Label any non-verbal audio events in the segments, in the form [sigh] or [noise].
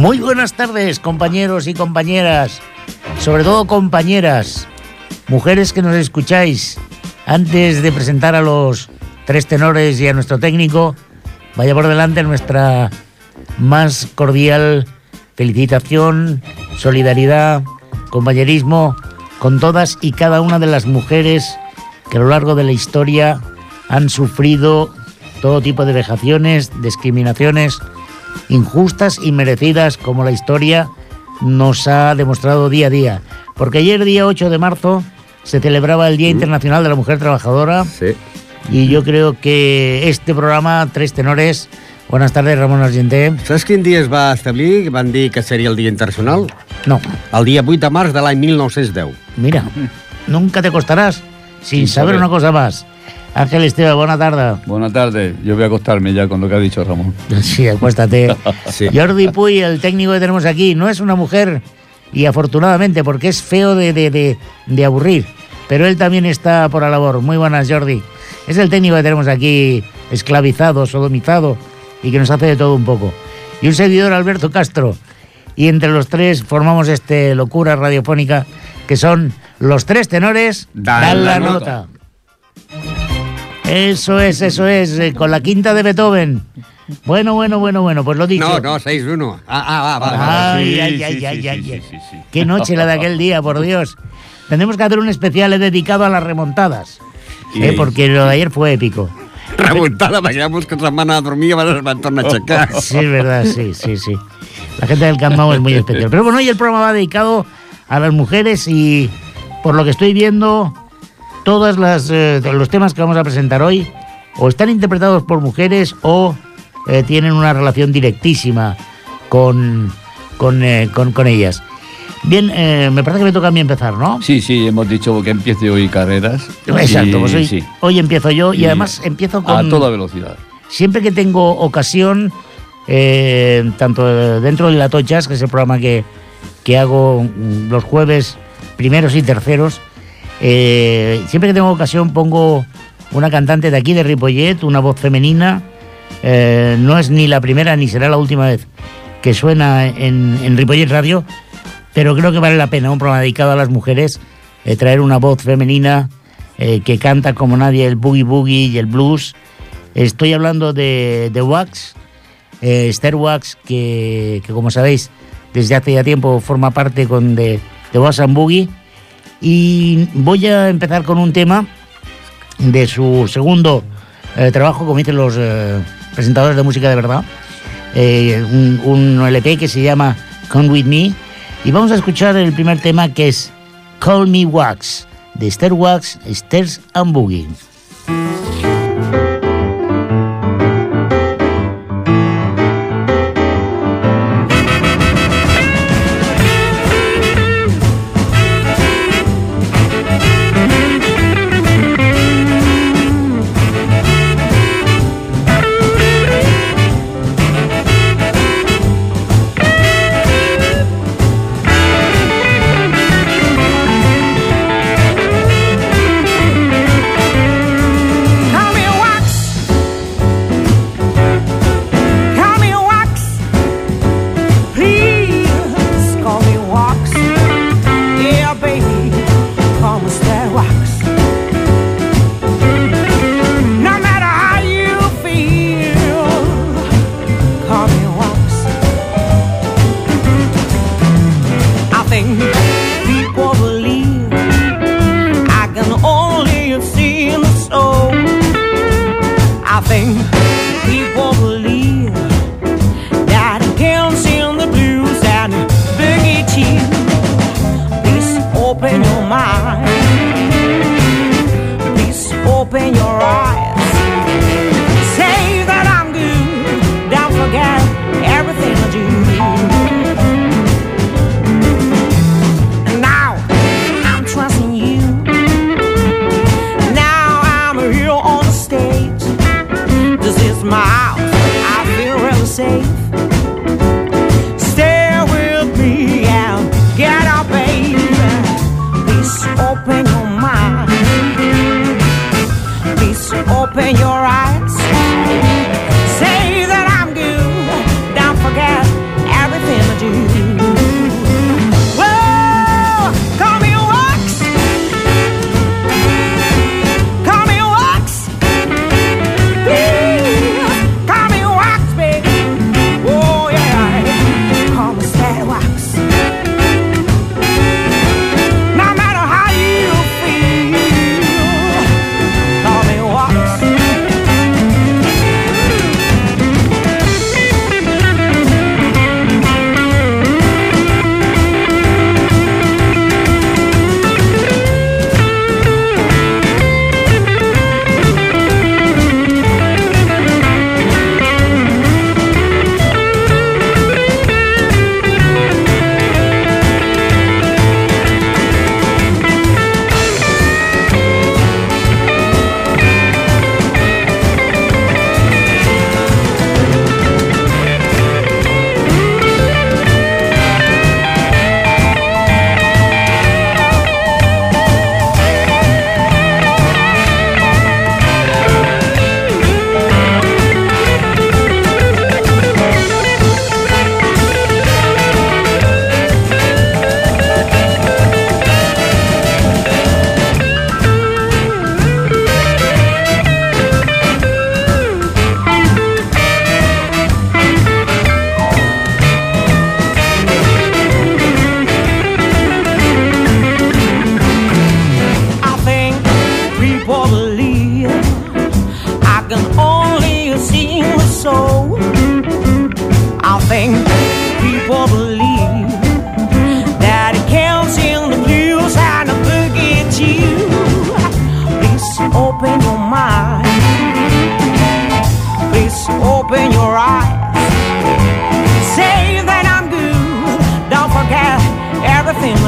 Muy buenas tardes, compañeros y compañeras, sobre todo compañeras, mujeres que nos escucháis. Antes de presentar a los tres tenores y a nuestro técnico, vaya por delante nuestra más cordial felicitación, solidaridad, compañerismo con todas y cada una de las mujeres que a lo largo de la historia han sufrido todo tipo de vejaciones, discriminaciones injustas y merecidas como la historia nos ha demostrado día a día. Porque ayer, día 8 de marzo, se celebraba el Día Internacional de la Mujer Trabajadora. Sí. Y yo creo que este programa, Tres Tenores, buenas tardes, Ramon Argenté. Saps quin dia es va establir, van dir que seria el Dia Internacional? No, El dia 8 de març de l'any 1910. mira, nunca te acostarás sin Sin saber saber. una cosa más. Ángel Esteba, buena tarde. Buenas tardes, yo voy a acostarme ya con lo que ha dicho Ramón. Sí, acuéstate. [laughs] Sí. Jordi Puy, el técnico que tenemos aquí, no es una mujer, y afortunadamente, porque es feo de, de- de- de aburrir, pero él también está por la labor. Muy buenas, Jordi. Es el técnico que tenemos aquí, esclavizado, sodomizado, y que nos hace de todo un poco. Y un servidor, Alberto Castro. Y entre los tres formamos este locura radiofónica, que son los tres tenores, Dan dan la la nota. Eso es, eso es, eh, con la quinta de Beethoven. Bueno, bueno, bueno, bueno, pues lo dicho. No, no, 6-1. Ah, ah, va, va, va. Ay, Sí, ay, sí, ay, sí, ay, sí, ay, sí, ay. sí, sí. Qué noche la de aquel día, por Dios. Tendremos que hacer un especial dedicado a las remontadas. Sí. eh, porque lo de ayer fue épico. Remuntada, veiem que se'n van a dormir i van, es van tornar a aixecar. [laughs] Sí, es verdad, sí, sí, sí. La gente del Camp Nou es muy especial. Pero bueno, hoy el programa va dedicado a las mujeres y por lo que estoy viendo, todos los temas que vamos a presentar hoy o están interpretados por mujeres o eh, tienen una relación directísima con, con, eh, con- con ellas. Bien, eh, me parece que me toca a mí empezar, ¿no? Sí, sí, hemos dicho que empiece hoy carreras. Exacto, Y- pues hoy, sí, hoy empiezo yo y, Y además empiezo con... a toda velocidad. siempre que tengo ocasión, eh, tanto dentro de la Tochas, que es el programa que, que hago los jueves primeros y terceros, eh, siempre que tengo ocasión pongo una cantante de aquí, de Ripollet, una voz femenina. eh, no es ni la primera ni será la última vez que suena en, en Ripollet Radio, pero creo que vale la pena, un programa dedicado a las mujeres, eh, traer una voz femenina eh, que canta como nadie el boogie boogie y el blues. Estoy hablando de, de Wax, Esther Wax, que, que como sabéis, desde hace ya tiempo forma parte con de, de Wax and Boogie. Y voy a empezar con un tema de su segundo eh, trabajo, como dicen los eh, presentadores de música de verdad, eh, un, un LP que se llama Come With Me. Y vamos a escuchar el primer tema que es Call Me Wax, de Esther Wax, Esther's and Boogie.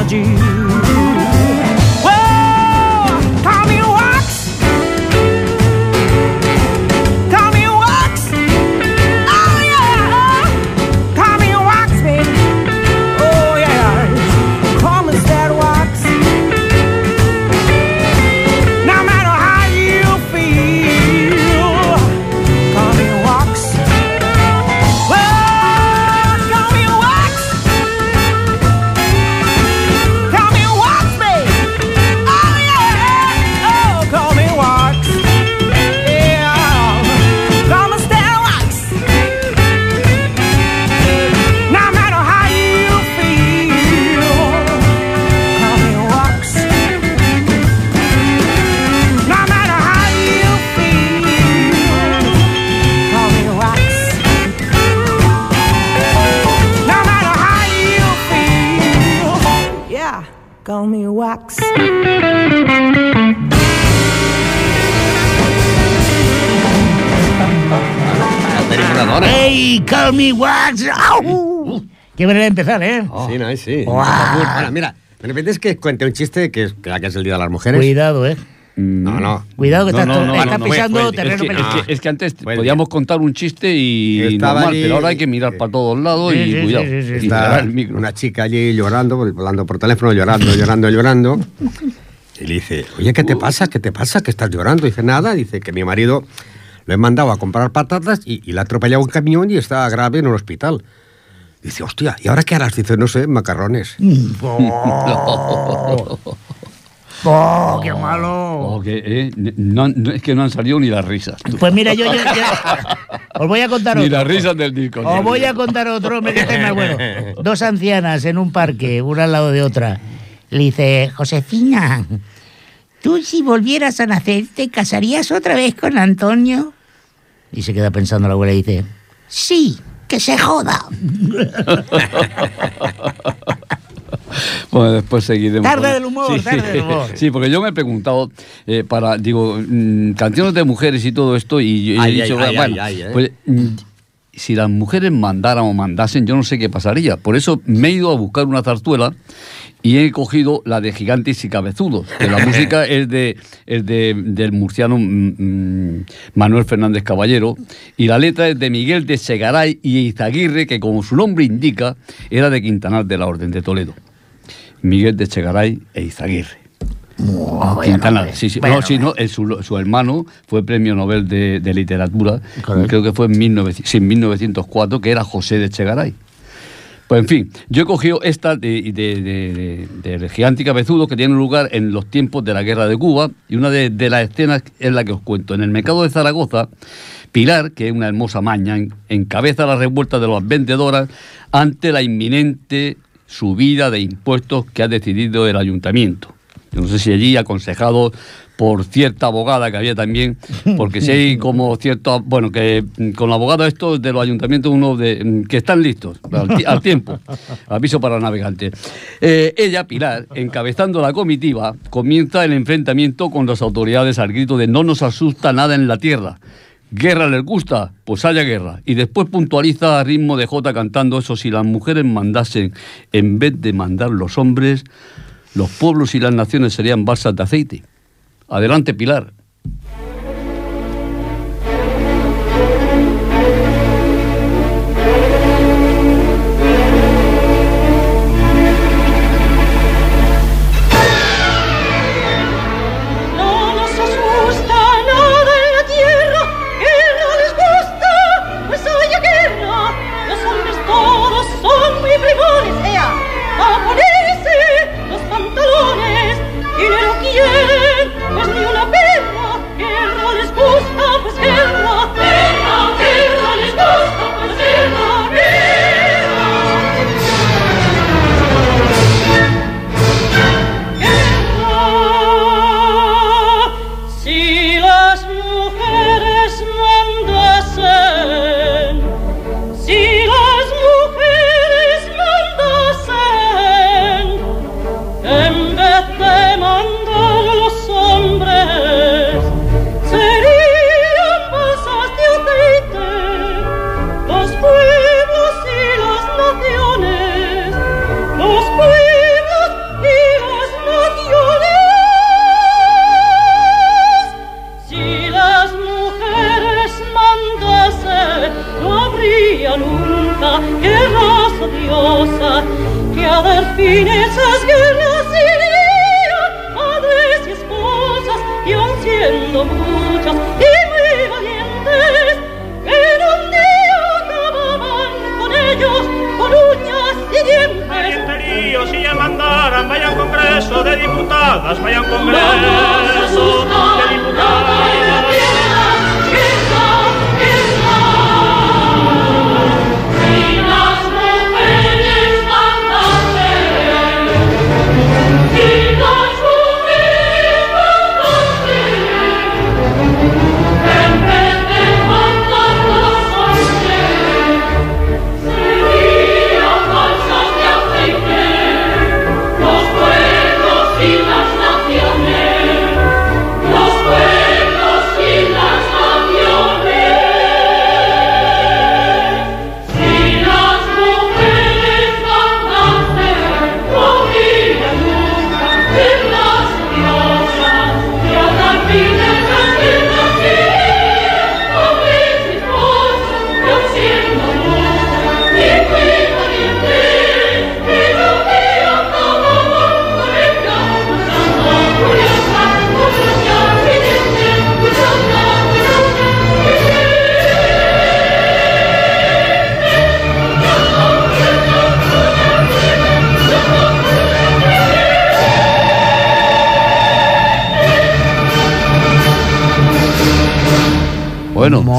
tarde Call me wax. Qué manera de empezar, ¿eh? Sí, no, sí. Guau. Bueno, mira, de repente es que cuente un chiste que es, que ya que es el Día de las Mujeres. Cuidado, ¿eh? No, no. Cuidado que No, estás, no, no, pisando terreno Es que, es, peligroso. que, es que antes Buen podíamos contar un chiste y Estaba normal, allí- pero ahora hay que mirar para todos lados Sí, y sí, cuidado. sí, sí, sí. y Está cerrar el micro. una chica allí llorando, hablando por teléfono, llorando, llorando, llorando. Y le dice, oye, ¿qué te pasa? ¿Qué te pasa? ¿Que estás llorando? dice, nada. Dice que mi marido lo he mandado a comprar patatas y, y le ha atropellado un camión y está grave en el hospital. Dice, hostia, ¿y ahora qué harás? Dice, no sé, macarrones. [laughs] Oh, [laughs] Oh, qué malo. Oh, que, eh, no, no- es que no han salido ni las risas. tú. Pues mira, yo, yo- yo- os voy a contar [laughs] Ni otro. las risas del disco. Os voy a contar otro, me dice más bueno. Dos ancianas en un parque, una al lado de otra. Le dice, Josefina, ¿tú si volvieras a nacer te casarías otra vez con Antonio? Y se queda pensando la abuela y dice, sí, que se joda. [laughs] Bueno, después seguiremos. Tarde del humor, sí, tarde del humor. Sí, porque yo me he preguntado eh, para, digo, mm, canciones de mujeres y todo esto, y yo he Ay, dicho, ay, bueno, ay, ay, eh. pues, mm, si las mujeres mandaran o mandasen, yo no sé qué pasaría. Por eso me he ido a buscar una zarzuela y he cogido la de Gigantes y Cabezudos, que la [laughs] música es de es de, del murciano mm, mm, Manuel Fernández Caballero, y la letra es de Miguel de Segaray y Izaguirre, que como su nombre indica, era de Quintanar de la Orden de Toledo. Miguel de Chegaray e Izaguirre. Quintana, sí, sí. Bueno, no, sí, no, el- su, su hermano fue premio Nobel de, de Literatura, Correcto. creo que fue en, 1900 sí, en 1904, que era José de Chegaray. Pues en fin, yo he cogido esta de, de, de, Gigante Cabezudo que tiene lugar en los tiempos de la guerra de Cuba y una de, las escenas es la que os cuento. En el mercado de Zaragoza, Pilar, que es una hermosa maña, en- encabeza la revuelta de las vendedoras ante la inminente subida de impuestos que ha decidido el ayuntamiento. Yo no sé si allí aconsejado por cierta abogada que había también, porque si hay como cierto, bueno, que mm, con la abogada estos de los ayuntamientos uno de mm, que están listos al, ti- al tiempo, aviso para navegantes. Eh, ella, Pilar, encabezando la comitiva, comienza el enfrentamiento con las autoridades al grito de no nos asusta nada en la tierra. Guerra les gusta, pues haya guerra. Y después puntualiza a ritmo de Jota cantando eso, si las mujeres mandasen en vez de mandar los hombres, los pueblos y las naciones serían balsas de aceite. Adelante, Pilar.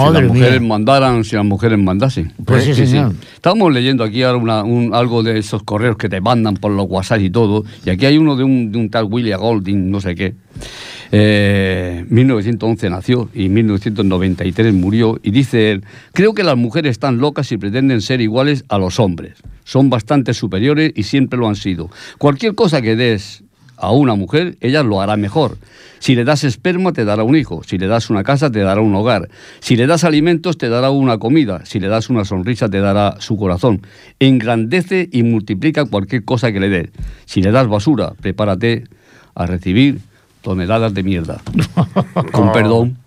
Si las mujeres mía. mandaran, si las mujeres mandasen. Pues sí, señor. Estamos leyendo aquí ahora una- un- algo de esos correos que te mandan por los WhatsApp y todo. Y aquí hay uno de un, de un tal William Golding, no sé qué. Eh, 1911 nació y 1993 murió. Y dice él, creo que las mujeres están locas y pretenden ser iguales a los hombres. Son bastante superiores y siempre lo han sido. Cualquier cosa que des a una mujer, ella lo hará mejor. Si le das esperma, te dará un hijo. Si le das una casa, te dará un hogar. Si le das alimentos, te dará una comida. Si le das una sonrisa, te dará su corazón. Engrandece y multiplica cualquier cosa que le des. Si le das basura, prepárate a recibir toneladas de mierda. [laughs] Con perdón.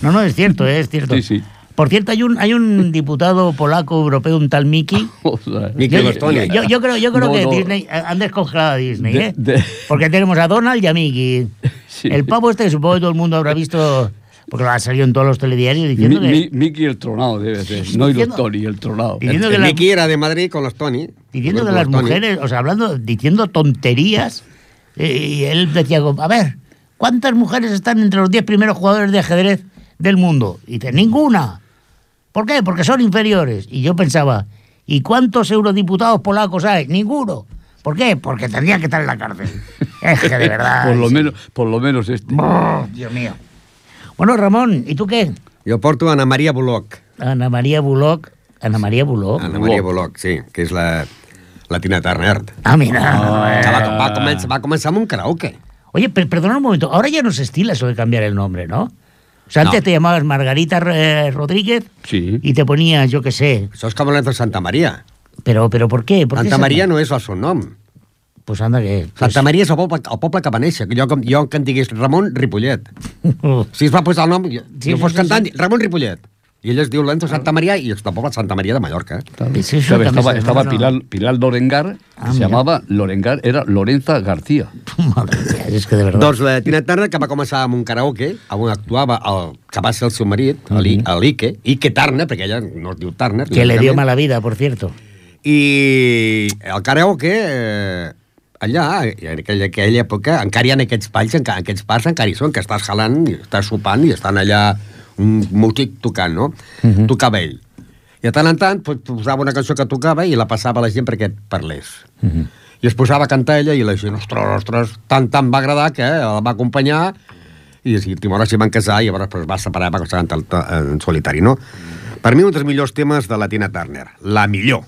No, no, es cierto, eh, es cierto. Sí, sí. Por cierto, hay un, hay un [laughs] diputado polaco europeo, un tal Mickey. [laughs] Mickey Yo, yo- yo creo, yo creo No, que no. Disney, eh, han descongelado a Disney, De- ¿eh? de- Porque tenemos a Donald y a Mickey. [laughs] Sí. El pavo este, supongo que todo el mundo habrá visto, porque lo ha salido en todos los telediarios diciendo Mi- que... Mi- Mickey el tronado debe ser. No y los Tony, el tronado. Diciendo El, que el la- Mickey era de Madrid con los Tony. Diciendo que las Tony. mujeres, o sea, hablando, diciendo tonterías, eh, y él decía, a ver, ¿cuántas mujeres están entre los 10 primeros jugadores de ajedrez del mundo? Y dice, ninguna. ¿Por qué? Porque son inferiores. Y yo pensaba, ¿y cuántos eurodiputados polacos hay? Ninguno. ¿Por qué? Porque tendrían que estar en la cárcel. [laughs] Es que de verdad. por, lo sí. menos, por lo menos este. Dios mío. Bueno, Ramón, ¿y tú qué? Jo porto Ana Maria Bullock. Ana María Bullock. Ana María Bullock. Ana Maria Bullock, sí, que és la, la Tina Turner. Ah, mira. Que va, va, començar, va començar amb un karaoke. Oye, per- perdona un momento, ahora ya no se estila eso de cambiar el nombre, ¿no? O sea, antes No. te llamabas Margarita eh, Rodríguez Sí. y te ponías, yo qué sé, Això és com l'Enzo Santa Maria. pero, pero ¿por qué? ¿Por qué Santa esa- Maria no és el seu nom. Pues anda que... pues- Santa Maria és el poble, el poble que va néixer. Jo, jo que em digués Ramon Ripollet. [laughs] Si es va posar el nom, jo, Sí, jo fos sí, cantant, sí. Ramon Ripollet. I ell es diu l'Enzo Santa Maria i és del poble Santa Maria de Mallorca. Sí, sí, ¿Sabes? también Estaba. Pilar, Pilar Lorengar, Ah, que se mira. llamaba Lorengar, era Lorenza García. Madre mía, es que de verdad... Doncs la Tina Turner, que va començar amb un karaoke, on actuava el, que va ser el seu marit, mm -hmm. l'Ike, Ike Turner, perquè ella no es diu Turner. Que le dio mala vida, por cierto. I el karaoke, eh, allà, en aquella, aquella època, encara hi ha aquests balls, encara, aquests bars encara hi són, que estàs jalant, i estàs sopant i estan allà un músic tocant, no? Uh -huh. Tocava ell. I de tant en tant pues, posava una cançó que tocava i la passava a la gent perquè parlés. Uh -huh. I es posava a cantar ella i la gent, ostres, ostres, tant, tant va agradar que eh, la va acompanyar i Timora s'hi van casar i llavors pues, va separar va cantar en solitari, no? Per mi, un dels millors temes de la Tina Turner. La millor.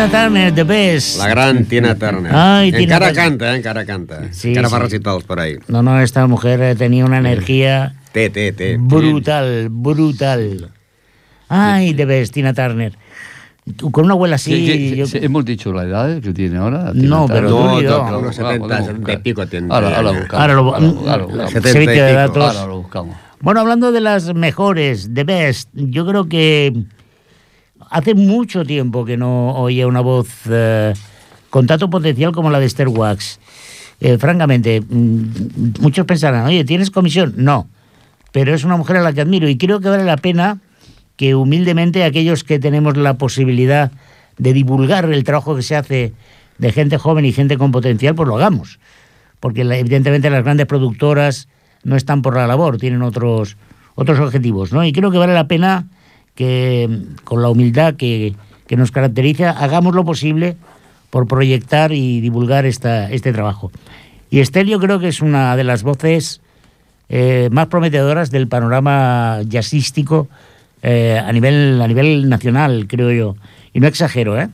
Tina Turner, The Best. La gran Tina Turner. Ay, Tina encara Turner. canta, eh, encara canta. Sí, encara sí. fa recitals por ahí. No, no, esta mujer eh, tenía una energía Té, té, té. brutal, brutal. Ay, The Best, Tina Turner. con una abuela así. ¿Qué- qué- yo- se- ¿Hemos dicho la edad que tiene ahora? ¿Tiene No, pero No, yo. no, unos 70 y pico tiene. Ahora, ahora buscamos. Ahora lo- ahora, ahora buscamos. Setenta y servicio de pico. datos. Ahora lo buscamos. Bueno, hablando de las mejores, de Best, yo creo que hace mucho tiempo que no oía una voz eh, con tanto potencial como la de Esther Wax. Eh, francamente, mm, muchos pensarán, oye, ¿tienes comisión? No, pero es una mujer a la que admiro y creo que vale la pena que humildemente aquellos que tenemos la posibilidad de divulgar el trabajo que se hace de gente joven y gente con potencial, pues lo hagamos. Porque evidentemente las grandes productoras no están por la labor, tienen otros, otros objetivos, ¿no? Y creo que vale la pena que con la humildad que, que nos caracteriza hagamos lo posible por proyectar y divulgar esta, este trabajo. Y Estel yo creo que es una de las voces eh, más prometedoras del panorama jazzístico eh, a, nivel, a nivel nacional, creo yo. Y no exagero, ¿eh?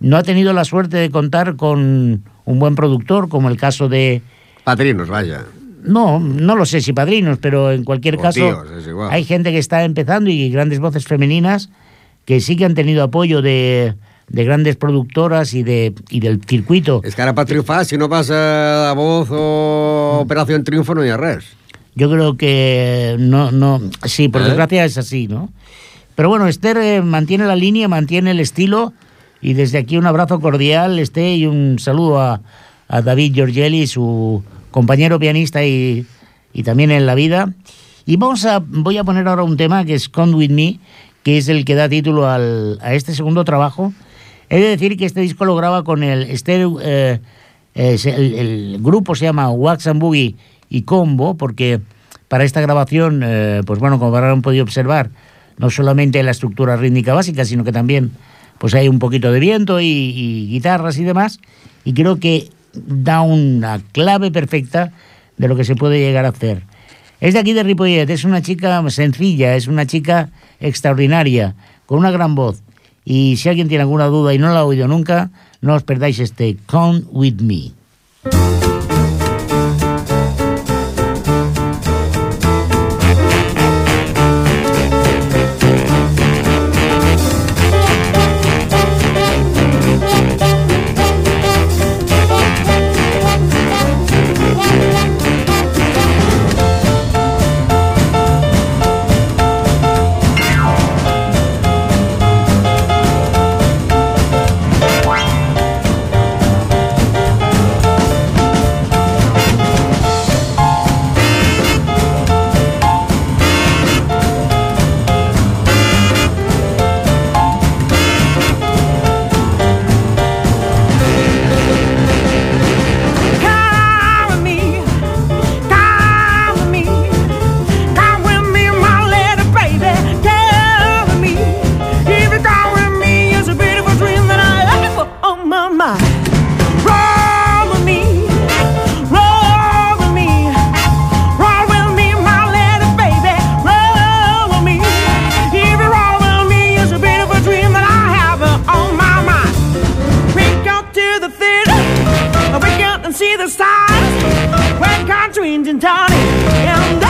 No ha tenido la suerte de contar con un buen productor, como el caso de... Padrinos, vaya. No, no lo sé si padrinos, pero en cualquier O caso tíos, es igual. hay gente que está empezando y grandes voces femeninas que sí que han tenido apoyo de, de grandes productoras y, de, y del circuito. Es que ahora para triunfar, si no pasa a voz o Operación Triunfo, no hay res. Yo creo que no, no, sí, por ¿Eh? desgracia es así, ¿no? Pero bueno, Esther eh, mantiene la línea, mantiene el estilo y desde aquí un abrazo cordial, Esther, y un saludo a, a David Giorgelli, su compañero pianista y, y también en la vida. Y vamos a, voy a poner ahora un tema que es Come With Me, que es el que da título al- a este segundo trabajo. He de decir que este disco lo graba con el Esther, eh, eh, el grupo se llama Wax and Boogie y Combo, porque para esta grabación, eh, pues bueno, como habrán podido observar, no solamente la estructura rítmica básica, sino que también pues hay un poquito de viento y, y guitarras y demás, y creo que da una clave perfecta de lo que se puede llegar a hacer. Es de aquí de Ripollet, es una chica sencilla, es una chica extraordinaria, con una gran voz. Y si alguien tiene alguna duda y no la ha oído nunca, no os perdáis este Come With Me. see the stars. When country and Tony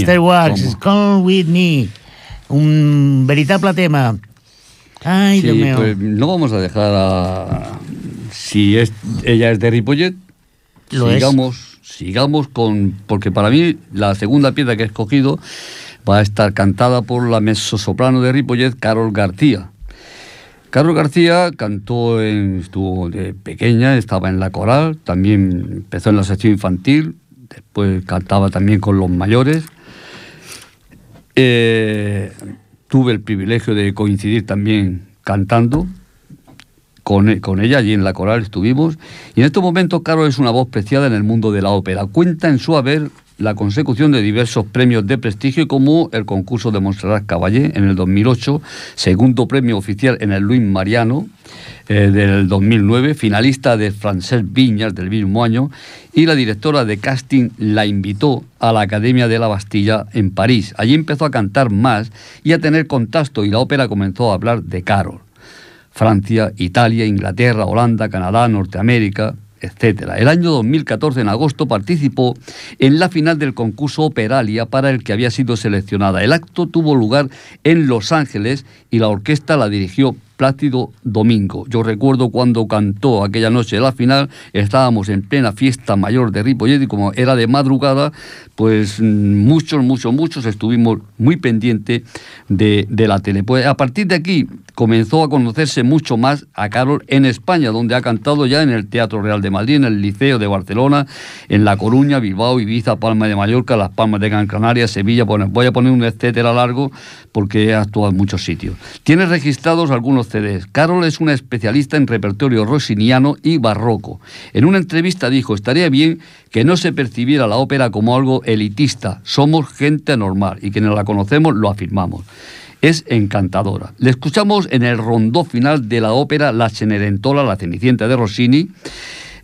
Esther Wax, cómo. Come With Me. Un veritable tema. Ay, Sí, Dios mío. pues no vamos a dejar a... Si es, ella es de Ripollet, Lo es. sigamos, sigamos con... Porque para mí la segunda pieza que he escogido va a estar cantada por la mezzosoprano de Ripollet, Carol García. Carol García cantó, en, estuvo de pequeña, estaba en la coral, también empezó en la sección infantil, después cantaba también con los mayores. Eh, tuve el privilegio de coincidir también cantando con, e- con ella, allí en la coral estuvimos. Y en estos momentos, Carol es una voz preciada en el mundo de la ópera. Cuenta en su haber la consecución de diversos premios de prestigio como el concurso de Montserrat Caballé en el 2008, segundo premio oficial en el Luis Mariano eh, del 2009, finalista de Francesc Viñas del mismo año, y la directora de casting la invitó a la Academia de la Bastilla en París. Allí empezó a cantar más y a tener contacto y la ópera comenzó a hablar de Carol. Francia, Italia, Inglaterra, Holanda, Canadá, Norteamérica, etc. El año 2014, en agosto, participó en la final del concurso Operalia para el que había sido seleccionada. El acto tuvo lugar en Los Ángeles y la orquesta la dirigió Plácido Domingo. Yo recuerdo cuando cantó aquella noche la final, estábamos en plena fiesta mayor de Ripollet y como era de madrugada, pues mm, muchos, muchos, muchos estuvimos muy pendientes de, de la tele. Pues a partir de aquí comenzó a conocerse mucho más a Carol en España, donde ha cantado ya en el Teatro Real de Madrid, en el Liceo de Barcelona, en La Coruña, Bilbao, Ibiza, Palma de Mallorca, Las Palmas de Gran Canaria, Sevilla. Bueno, voy a poner un etcétera largo porque ha actuado en muchos sitios. Tiene registrados algunos CDs. Carol es una especialista en repertorio rossiniano y barroco. En una entrevista dijo, estaría bien que no se percibiera la ópera como algo elitista. Somos gente normal y quienes la conocemos lo afirmamos. Es encantadora. Le escuchamos en el rondó final de la ópera La Cenerentola, la Cenicienta de Rossini,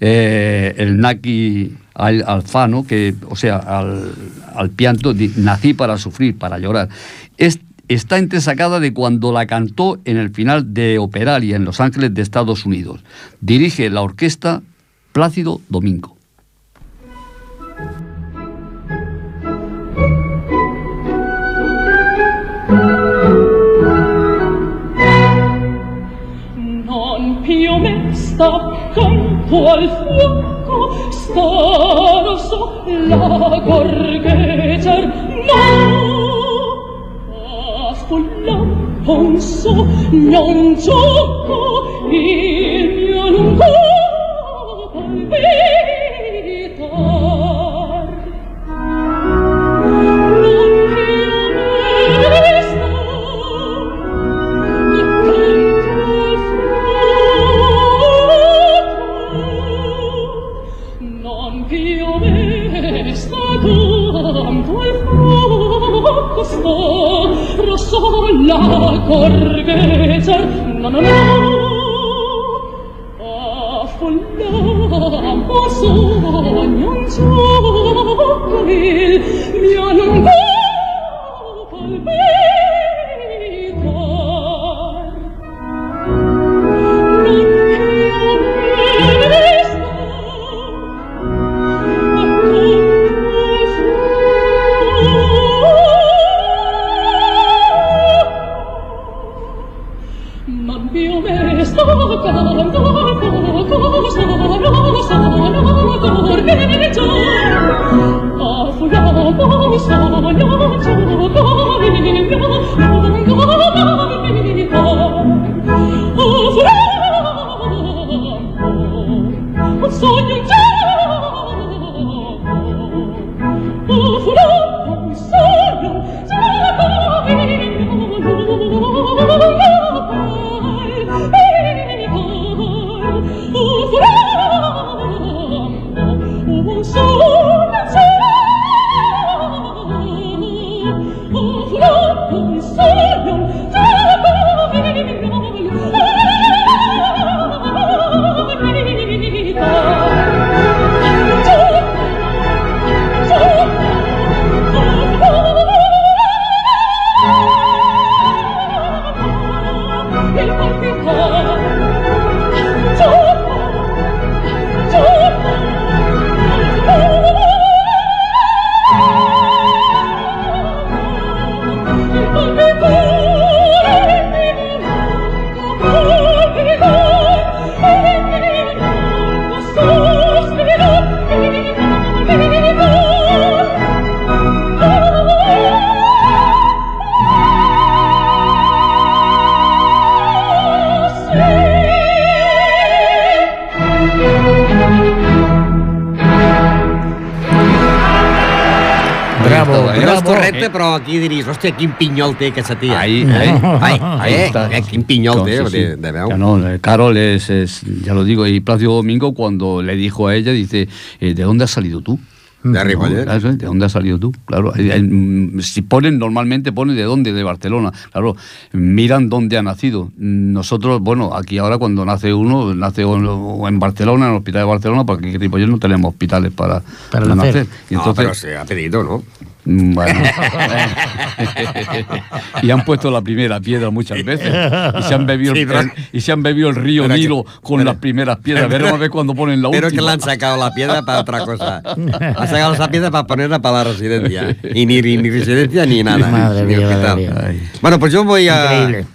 eh, el Naki al- Alfano, que, o sea, al, al pianto, nací para sufrir, para llorar. Es- está entresacada de cuando la cantó en el final de Operalia en Los Ángeles de Estados Unidos. Dirige la orquesta Plácido Domingo. 홀랑 봉소 명조고 이 però aquí diries, hòstia, quin pinyol té aquesta tia. Ahí, ahí, Ai, ahí eh, está. eh, quin pinyol No, té, sí, de, sí. de veu. Ya no, eh, Carol es, es- ya lo digo, y Plácido Domingo cuando le dijo a ella, dice, eh, ¿de dónde has salido tú? De Ripollet. Claro, ¿De dónde has salido tú? Claro, mm, si ponen, normalmente ponen de dónde, de Barcelona. Claro, miran dónde ha nacido. Nosotros, bueno, aquí ahora cuando nace uno, nace o en- Barcelona, en el hospital de Barcelona, porque aquí en Ripollet no tenemos hospitales para, Para nacer. nacer. Y No, entonces, però se ha pedido, ¿no? Mm, Bueno. [laughs] y han puesto la primera piedra muchas veces. Y se han bebido, Sí, el, pero- el- y se han bebido el río Pero que- Nilo con pero- las primeras piedras. pero- Veremos a ver cuando ponen la Pero que última. le han sacado la piedra para otra cosa. Han sacado esa piedra para ponerla para la residencia. Y ni, ni residencia ni nada. Madre ni mía, hospital. madre mía. Ay. Bueno, pues yo voy a, Increíble.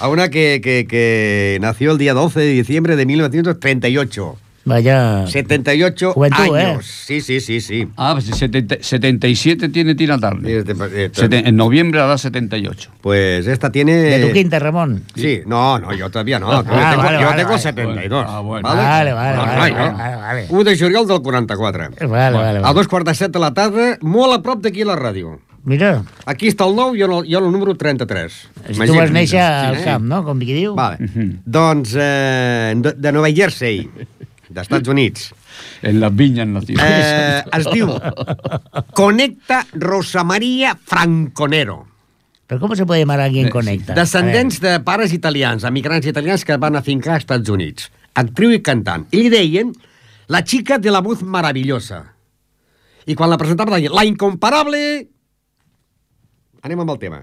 a una que, que- que nació el día 12 de diciembre de 1938. Vaya. 78 Juventud, ¿eh? años. Sí, sí, sí, sí. Ah, pues 70 77 tiene Tina Turner. Este- este- Seten- en noviembre hará 78. Pues esta tiene... De tu quinta, Ramón. Sí, no, no, yo todavía no. Yo Ah, tengo, vale, yo vale, tengo vale. 72. Ah, bueno. Vale, vale, vale, vale, no. vale, vale. 1 de juliol del 44. Vale, vale, A vale. dos quarts de set de la tarda, molt a prop d'aquí a la ràdio. Mira, Aquí està el 9 i jo, el- jo el número 33. si tu vas néixer al Sí. camp, no? Com qui diu. Vale. Mhm. Doncs eh, de, de Nova Jersey, d'Estats Units. En las viñas nació. Eh, es diu Conecta Rosa Maria Franconero. Però com se puede llamar a alguien Eh, conecta? Descendents de pares italians, emigrants italians que van a fincar als Estats Units. Actriu i cantant. I li deien la chica de la voz maravillosa. I quan la presentava deien la incomparable... Anem amb el tema.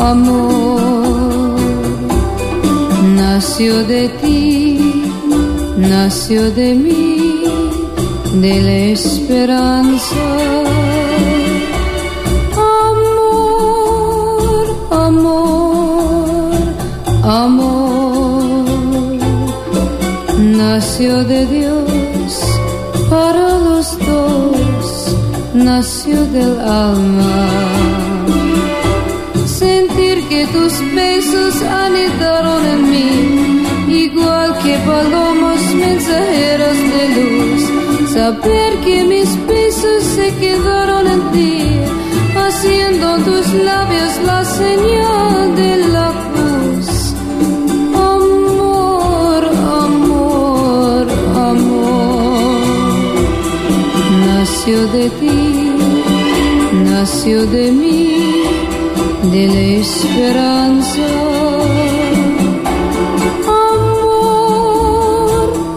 Amor, nació de ti, nació de mí, de la esperanza. Amor, amor, amor, nació de Dios para los dos, nació del alma. Que tus besos anidaron en mí, igual que palomas mensajeras de luz. Saber que mis besos se quedaron en ti, haciendo en tus labios la señal de la cruz. Amor, amor, amor nació de ti, nació de mí, de la esperanza. Amor,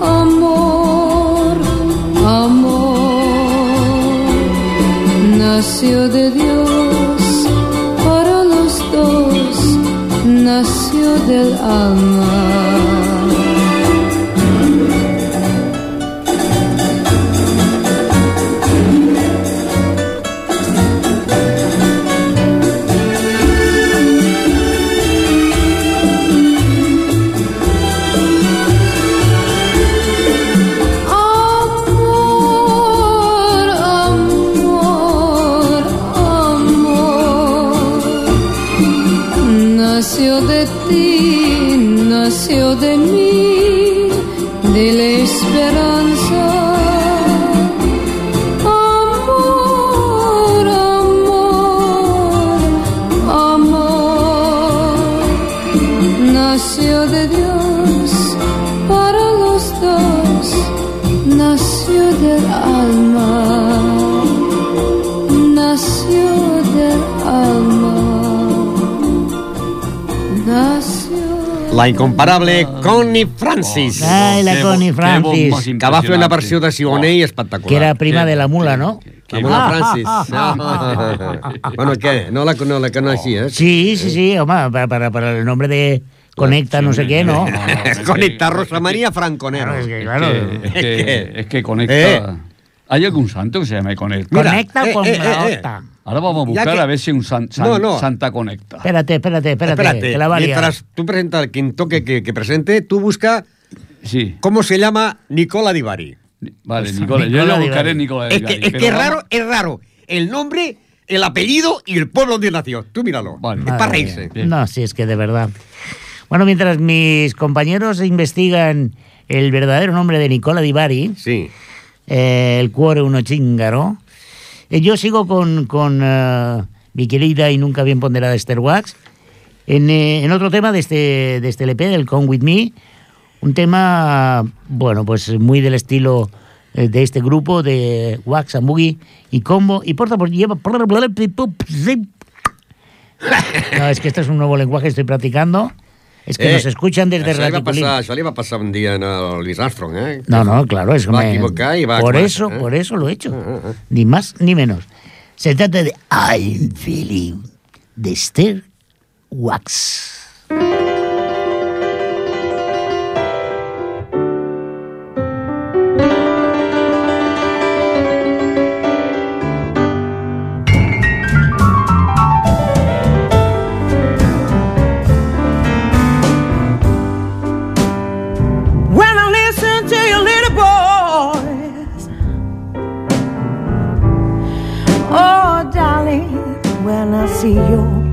amor, amor, nació de Dios para los dos, nació del alma. La incomparable Connie Francis. Ai, la Connie Francis. Que va fer una versió de Sionei espectacular. Que era prima de la mula, ¿no? La Mona Francis. bueno, què? No la, no la coneixies? Sí, sí, sí, home, para, para, para el nombre de Conecta, no sé qué, ¿no? Conecta Rosa María Franconero. Claro, es que, claro. Es que, es que conecta. Eh. ¿Hay algún santo que se llame Conecta? Mira, Conecta eh, con eh, la eh, eh. otra. Ahora vamos a buscar que- a ver si un san- san- No, no. Santa Conecta. Espérate, espérate, espérate, Espérate, que la mientras tú presentas, quien toque que, que presente, tú busca Sí. cómo se llama Nicola Divari. Vale, Nicola. Yo Nicola lo Di buscaré Bari. Nicola Es Di que, Bari, es que es raro, es raro. El nombre el apellido y el pueblo donde nació. Tú míralo. Vale. es para reírse. No, sí, es que de verdad. Bueno, mientras mis compañeros investigan el verdadero nombre de Nicola Di Bari, Sí. eh, el cuore uno chingaro, eh, yo sigo con, con eh, mi querida y nunca bien ponderada Esther Wax en, eh, en otro tema de este, de este LP, del Come With Me, un tema, bueno, pues muy del estilo eh, de este grupo de Wax Boogie y Combo, y por favor, lleva... [laughs] No, es que este es un nuevo lenguaje que estoy practicando. Es que Eh, nos escuchan desde Això Raticulín. passar, això li va passar un dia a Luis Armstrong, eh? No, no, claro, es Va a me- equivocar y va a Por actuar, eso, ¿eh? por eso lo he hecho. Ah, ah, ah. Ni más ni menos. Se trata de I'm Feeling de Esther Wax.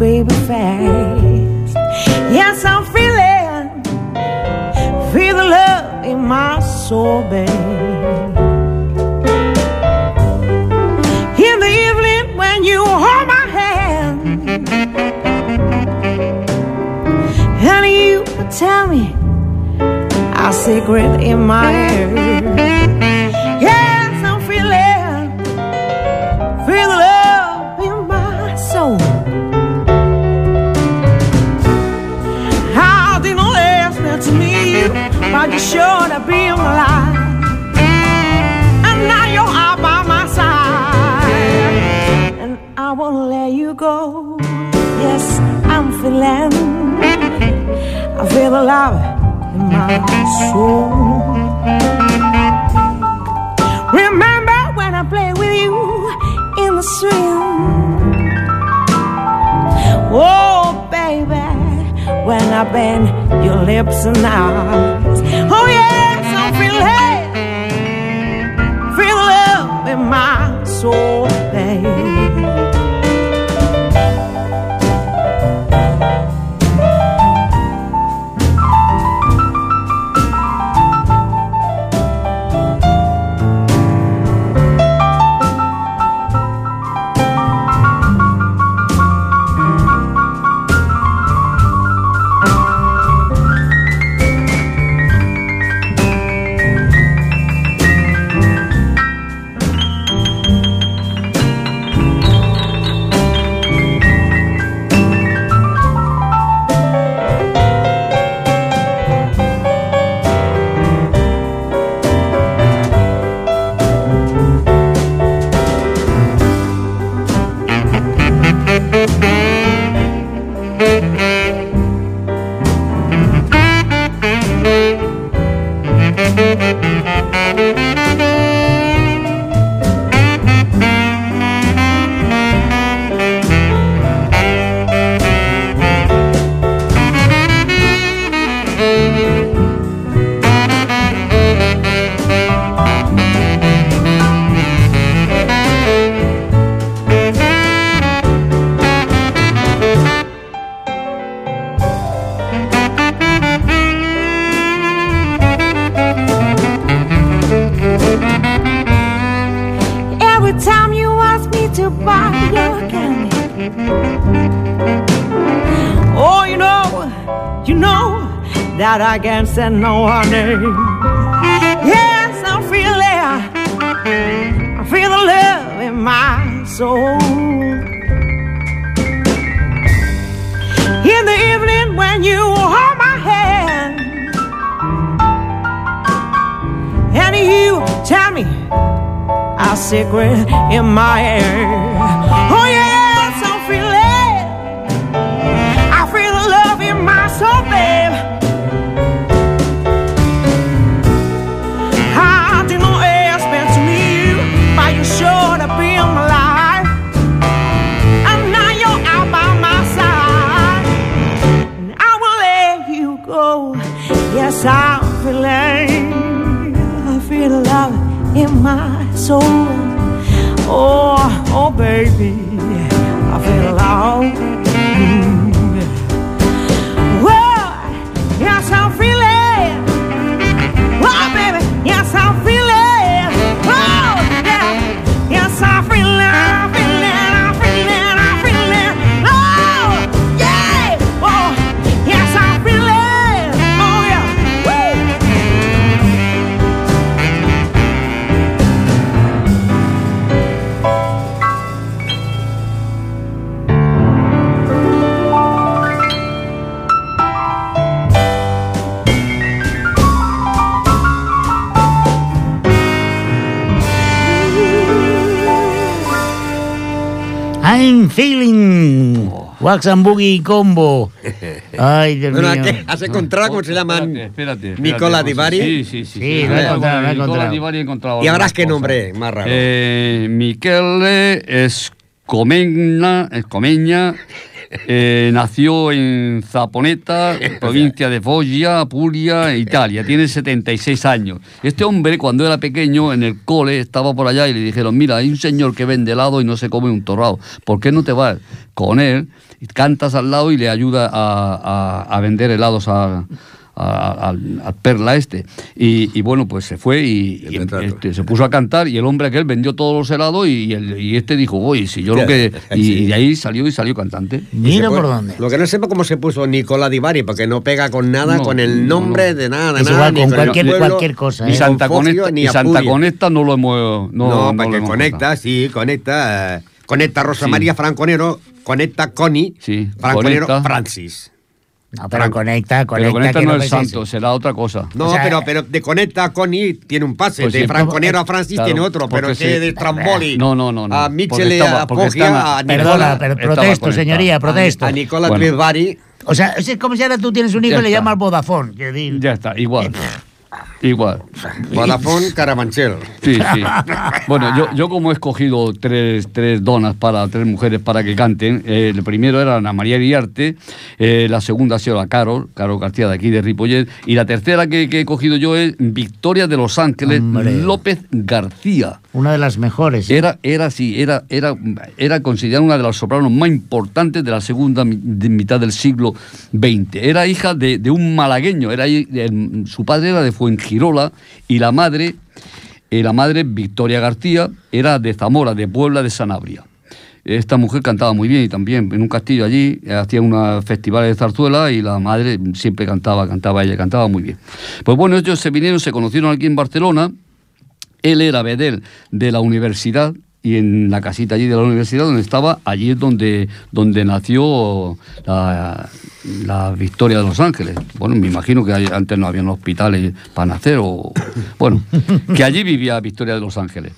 Baby face, yes I'm feeling, feel the love in my soul, babe. In the evening when you hold my hand, and you tell me a secret in my ear. You, but you sure to be life. And now you're out by my side, and I won't let you go. Yes, I'm feeling. I feel love in my soul. Remember when I played with you in the stream? Oh, baby, when I bend your lips and eyes. 소리 I can't Wax and Boogie Combo. [laughs] Ay, Dios Bueno, mío. ¿qué? ¿Has encontrado cómo se llaman? Espérate, espérate, espérate, Nicola José. Di Bari. Sí, sí, sí. Sí, lo he encontrado, de lo he Nicola encontrado. Di Bari he encontrado Y ahora qué nombre más raro. Eh, Michele Escomeña eh, nació en Zaponeta, provincia de Foggia, Puglia, Italia. Tiene 76 años. Este hombre, cuando era pequeño, en el cole, estaba por allá y le dijeron, mira, hay un señor que vende helado y no se come un torrado. ¿Por qué no te vas con él? Cantas al lado y le ayuda a, a- a vender helados a... a- al, al perla este y, y bueno pues se fue y, y este, se puso a cantar y el hombre aquel vendió todos los helados y, el- y este dijo oye si yo lo que [laughs] y, Sí. y de ahí salió y salió cantante Mira por dónde. Lo que no sepa cómo se puso Nicola Di Bari, porque no pega con nada, No, con el no, nombre no. de nada, de Es nada. igual ni con cualquier- pueblo, cualquier cosa, y ¿eh? Santa Conecta ni y Santa. Conecta no lo hemos no, No, no para lo que hemos conecta, contado. sí, conecta. Conecta Rosa Sí. María Franconero, conecta Connie, Sí, Franconero conecta. Francis. No, pero Fran- conecta, conecta. pero Conecta que no es santo será otra cosa No, O sea, pero, eh, pero de conecta a Connie tiene un pase, Pues de sí, Franconero a Francis claro, tiene otro, pero que sí. de Tramboli No, no, no, no, a Michele, estaba- a estaba- a Perdona, Nicola, pero estaba protesto, señoría, a, protesto. a Nicola Bueno. O sea, es como si ahora tú tienes un hijo Ya y le llamas Vodafone. ya está igual igual Vodafone [laughs] Carabanchel. Sí, sí. [laughs] Bueno, yo, yo como he escogido tres, tres donas para tres mujeres para que canten, eh, el primero era Ana María Iriarte, eh, la segunda ha sido la Carol, Carol García de aquí de Ripollet, y la tercera que, que he cogido yo es Victoria de Los Ángeles Hombre. López García. Una de las mejores. ¿eh? Era, era así, era, era, era considerada una de las sopranos más importantes de la segunda de mitad del siglo XX. Era hija de, de un malagueño, era, su padre era de Fuengirola y la madre, eh, la madre Victoria García, era de Zamora, de Puebla de Sanabria. Esta mujer cantaba muy bien y también en un castillo allí eh, hacía unos festivales de zarzuela y la madre siempre cantaba, cantaba ella, cantaba muy bien. Pues bueno, ellos se vinieron, se conocieron aquí en Barcelona él era bedel de la universidad y en la casita allí de la universidad donde estaba, allí es donde, donde nació la, la Victoria de Los Ángeles. Bueno, me imagino que antes no habían hospitales para nacer o... Bueno, [laughs] que allí vivía Victoria de Los Ángeles.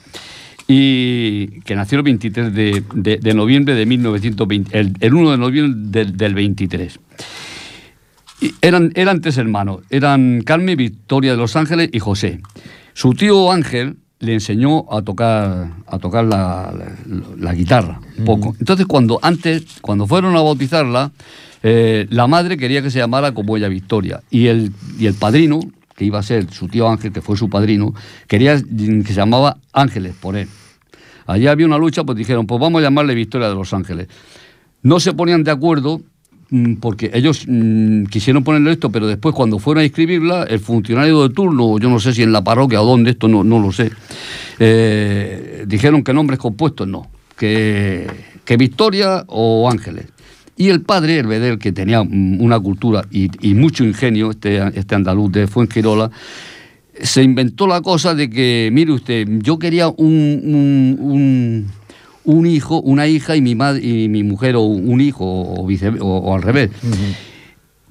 Y que nació el 23 de, de- de noviembre de 1920, el, el 1 de noviembre del, del 23. Y eran, eran tres hermanos, eran Carmen, Victoria de Los Ángeles y José. Su tío Ángel le enseñó a tocar, a tocar la, la- la guitarra, un poco. Entonces, cuando antes, cuando fueron a bautizarla, eh, la madre quería que se llamara como ella Victoria. Y el, y el padrino, que iba a ser su tío Ángel, que fue su padrino, quería que se llamaba Ángeles por él. Allí había una lucha, pues dijeron, pues vamos a llamarle Victoria de Los Ángeles. No se ponían de acuerdo mm, porque ellos mm, quisieron ponerle esto, pero después cuando fueron a inscribirla, el funcionario de turno, yo no sé si en la parroquia o dónde, esto no, no lo sé, eh, dijeron que nombres compuestos no, que, que Victoria o Ángeles. Y el padre, el Bedel, que tenía mm, una cultura y, mucho ingenio, este, este andaluz de Fuengirola, se inventó la cosa de que, mire usted, yo quería un, un- un hijo, una hija y mi madre y mi mujer o un hijo o, vice- o- o al revés.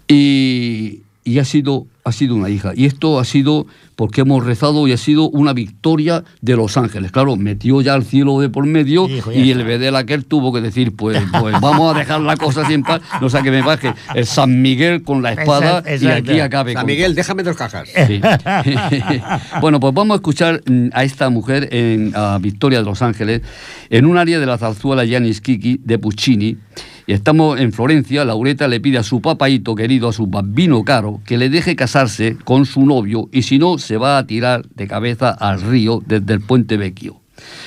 Y, y ha sido ha sido una hija. Y esto ha sido porque hemos rezado y ha sido una victoria de Los Ángeles. Claro, metió ya el cielo de por medio Hijo, y el. Bedel aquel tuvo que decir, pues, pues vamos a dejar la cosa sin paz, no sea que me baje el San Miguel con la espada Exacto, y aquí acabe San con Miguel, déjame dos cajas. Sí. [laughs] bueno, pues vamos a escuchar mm, a esta mujer en a Victoria de Los Ángeles en un área de la zarzuela Giannis Kiki de Puccini. Y estamos en Florencia, Laureta le pide a su papaito querido, a su bambino caro, que le deje casarse con su novio y si no, se va a tirar de cabeza al río desde el puente Vecchio.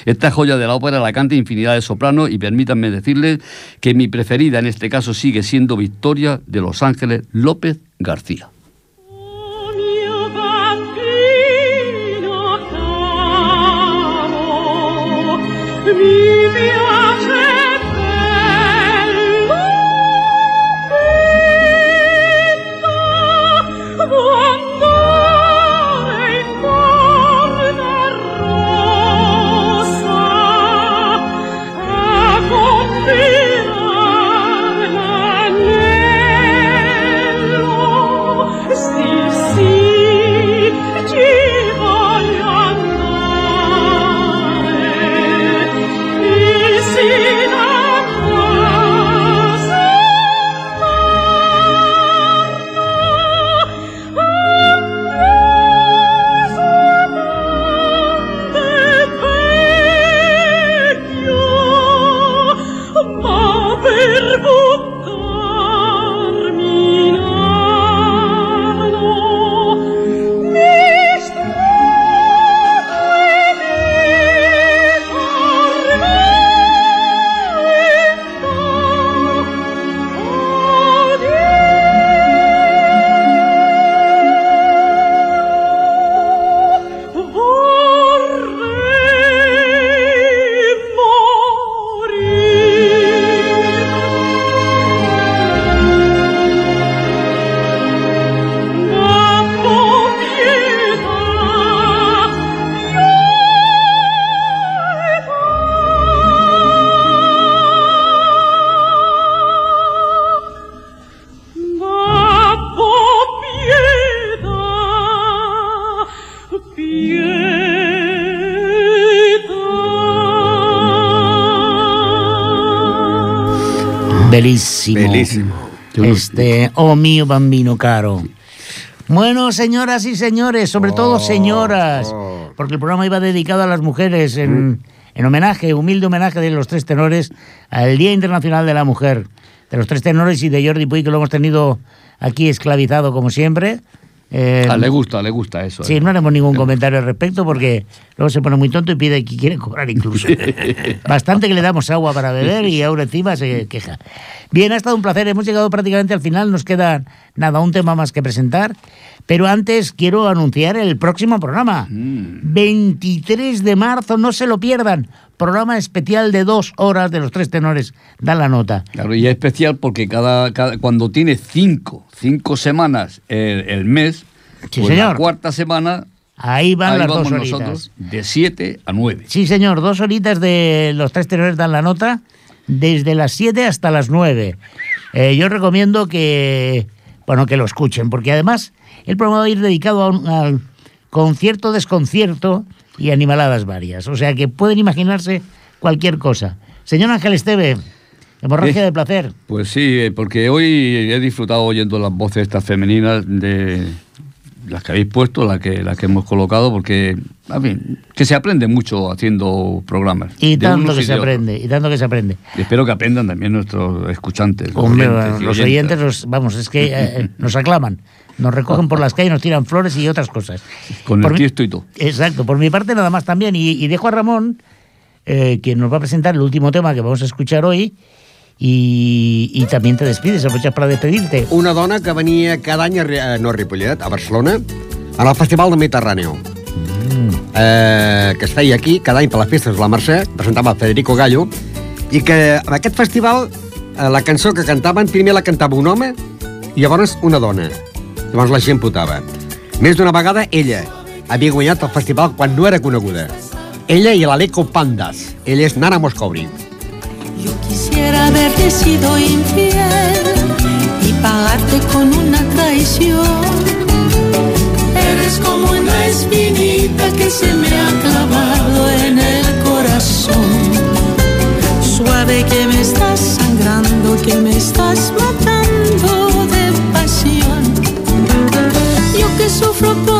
Esta joya de la ópera la canta infinidad de sopranos y permítanme decirles que mi preferida en este caso sigue siendo Victoria de Los Ángeles López García. Bellísimo. Este, oh mío bambino caro. Bueno, señoras y señores, sobre todo señoras, oh. porque el programa iba dedicado a las mujeres en, en homenaje, humilde homenaje de los tres tenores al Día Internacional de la Mujer, de los tres tenores y de Jordi Puy, que lo hemos tenido aquí esclavizado como siempre. Eh, Ah, le gusta, le gusta eso. Sí, eh. no haremos ningún comentario al respecto porque luego se pone muy tonto y pide que quiere cobrar incluso. [laughs] Bastante que le damos agua para beber y ahora encima se queja. Bien, ha estado un placer. Hemos llegado prácticamente al final. Nos queda nada, un tema más que presentar. Pero antes quiero anunciar el próximo programa. 23 de marzo, no se lo pierdan. Programa especial de dos horas de los tres tenores. Da la nota. Claro, y es especial porque cada, cada- cuando tiene cinco, cinco semanas el, el mes, Sí, pues señor. la cuarta semana Ahí van ahí las vamos dos horitas. nosotros de 7 a 9. Sí, señor, dos horitas de los tres tenores dan la nota, desde las 7 hasta las 9. Eh, yo recomiendo que, bueno, que lo escuchen, porque además el programa va a ir dedicado a un- al concierto, desconcierto y animaladas varias. O sea que pueden imaginarse cualquier cosa. Señor Ángel Esteve, hemorragia Sí. de placer. Pues sí, eh, porque hoy he disfrutado oyendo las voces estas femeninas de las que habéis puesto, las que, las que hemos colocado, porque, a fin, que se aprende mucho haciendo programas. Y tanto que y se aprende, y tanto que se aprende. Y espero que aprendan también nuestros escuchantes. los Hombre, oyentes los oyentes, nos- vamos, es que eh, nos aclaman, nos recogen por las calles, nos tiran flores y otras cosas. Con Por el mi- tiesto y todo. Exacto, por mi parte nada más también. Y, y dejo a Ramón, eh, quien nos va a presentar el último tema que vamos a escuchar hoy. Y, y también te despides, aprovechas para despedirte. Una dona que venia cada any a, no a Ripollet, a Barcelona, en el Festival del Mediterrani. Eh, que es feia aquí cada any per les festes de la Mercè, presentava Federico Gallo, i que en aquest festival eh, la cançó que cantaven primer la cantava un home i llavors una dona. Llavors la gent votava. Més d'una vegada ella havia guanyat el festival quan no era coneguda. Ella i l'Aleco Pandas. Ella és Nana Moscovri. Yo quisiera haberte sido infiel y pagarte con una traición. Eres como una espinita que se me ha clavado en el corazón. Suave que me estás sangrando, que me estás matando sufro por